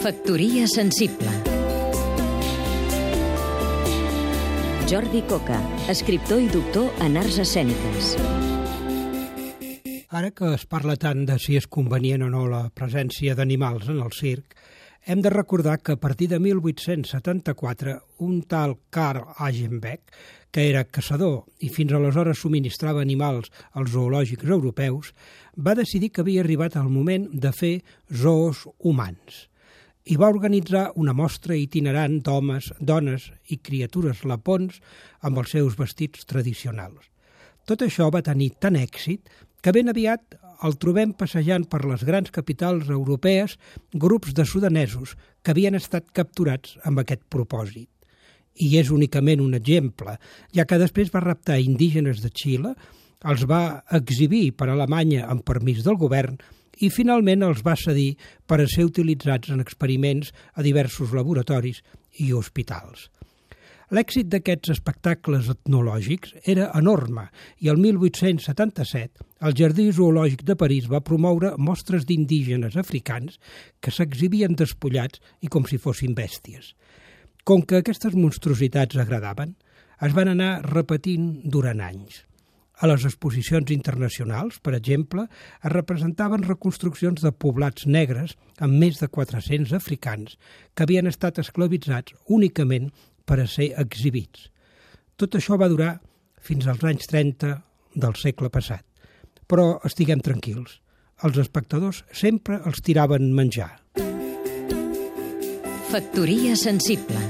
Factoria sensible Jordi Coca, escriptor i doctor en arts escèniques. Ara que es parla tant de si és convenient o no la presència d'animals en el circ, hem de recordar que a partir de 1874 un tal Karl Agenbeck, que era caçador i fins aleshores subministrava animals als zoològics europeus, va decidir que havia arribat el moment de fer zoos humans i va organitzar una mostra itinerant d'homes, dones i criatures lapons amb els seus vestits tradicionals. Tot això va tenir tant èxit que ben aviat el trobem passejant per les grans capitals europees grups de sudanesos que havien estat capturats amb aquest propòsit. I és únicament un exemple, ja que després va raptar indígenes de Xile, els va exhibir per Alemanya amb permís del govern i finalment els va cedir per a ser utilitzats en experiments a diversos laboratoris i hospitals. L'èxit d'aquests espectacles etnològics era enorme i el 1877 el Jardí Zoològic de París va promoure mostres d'indígenes africans que s'exhibien despullats i com si fossin bèsties. Com que aquestes monstruositats agradaven, es van anar repetint durant anys. A les exposicions internacionals, per exemple, es representaven reconstruccions de poblats negres amb més de 400 africans que havien estat esclavitzats únicament per a ser exhibits. Tot això va durar fins als anys 30 del segle passat. Però estiguem tranquils, els espectadors sempre els tiraven menjar. Factoria sensible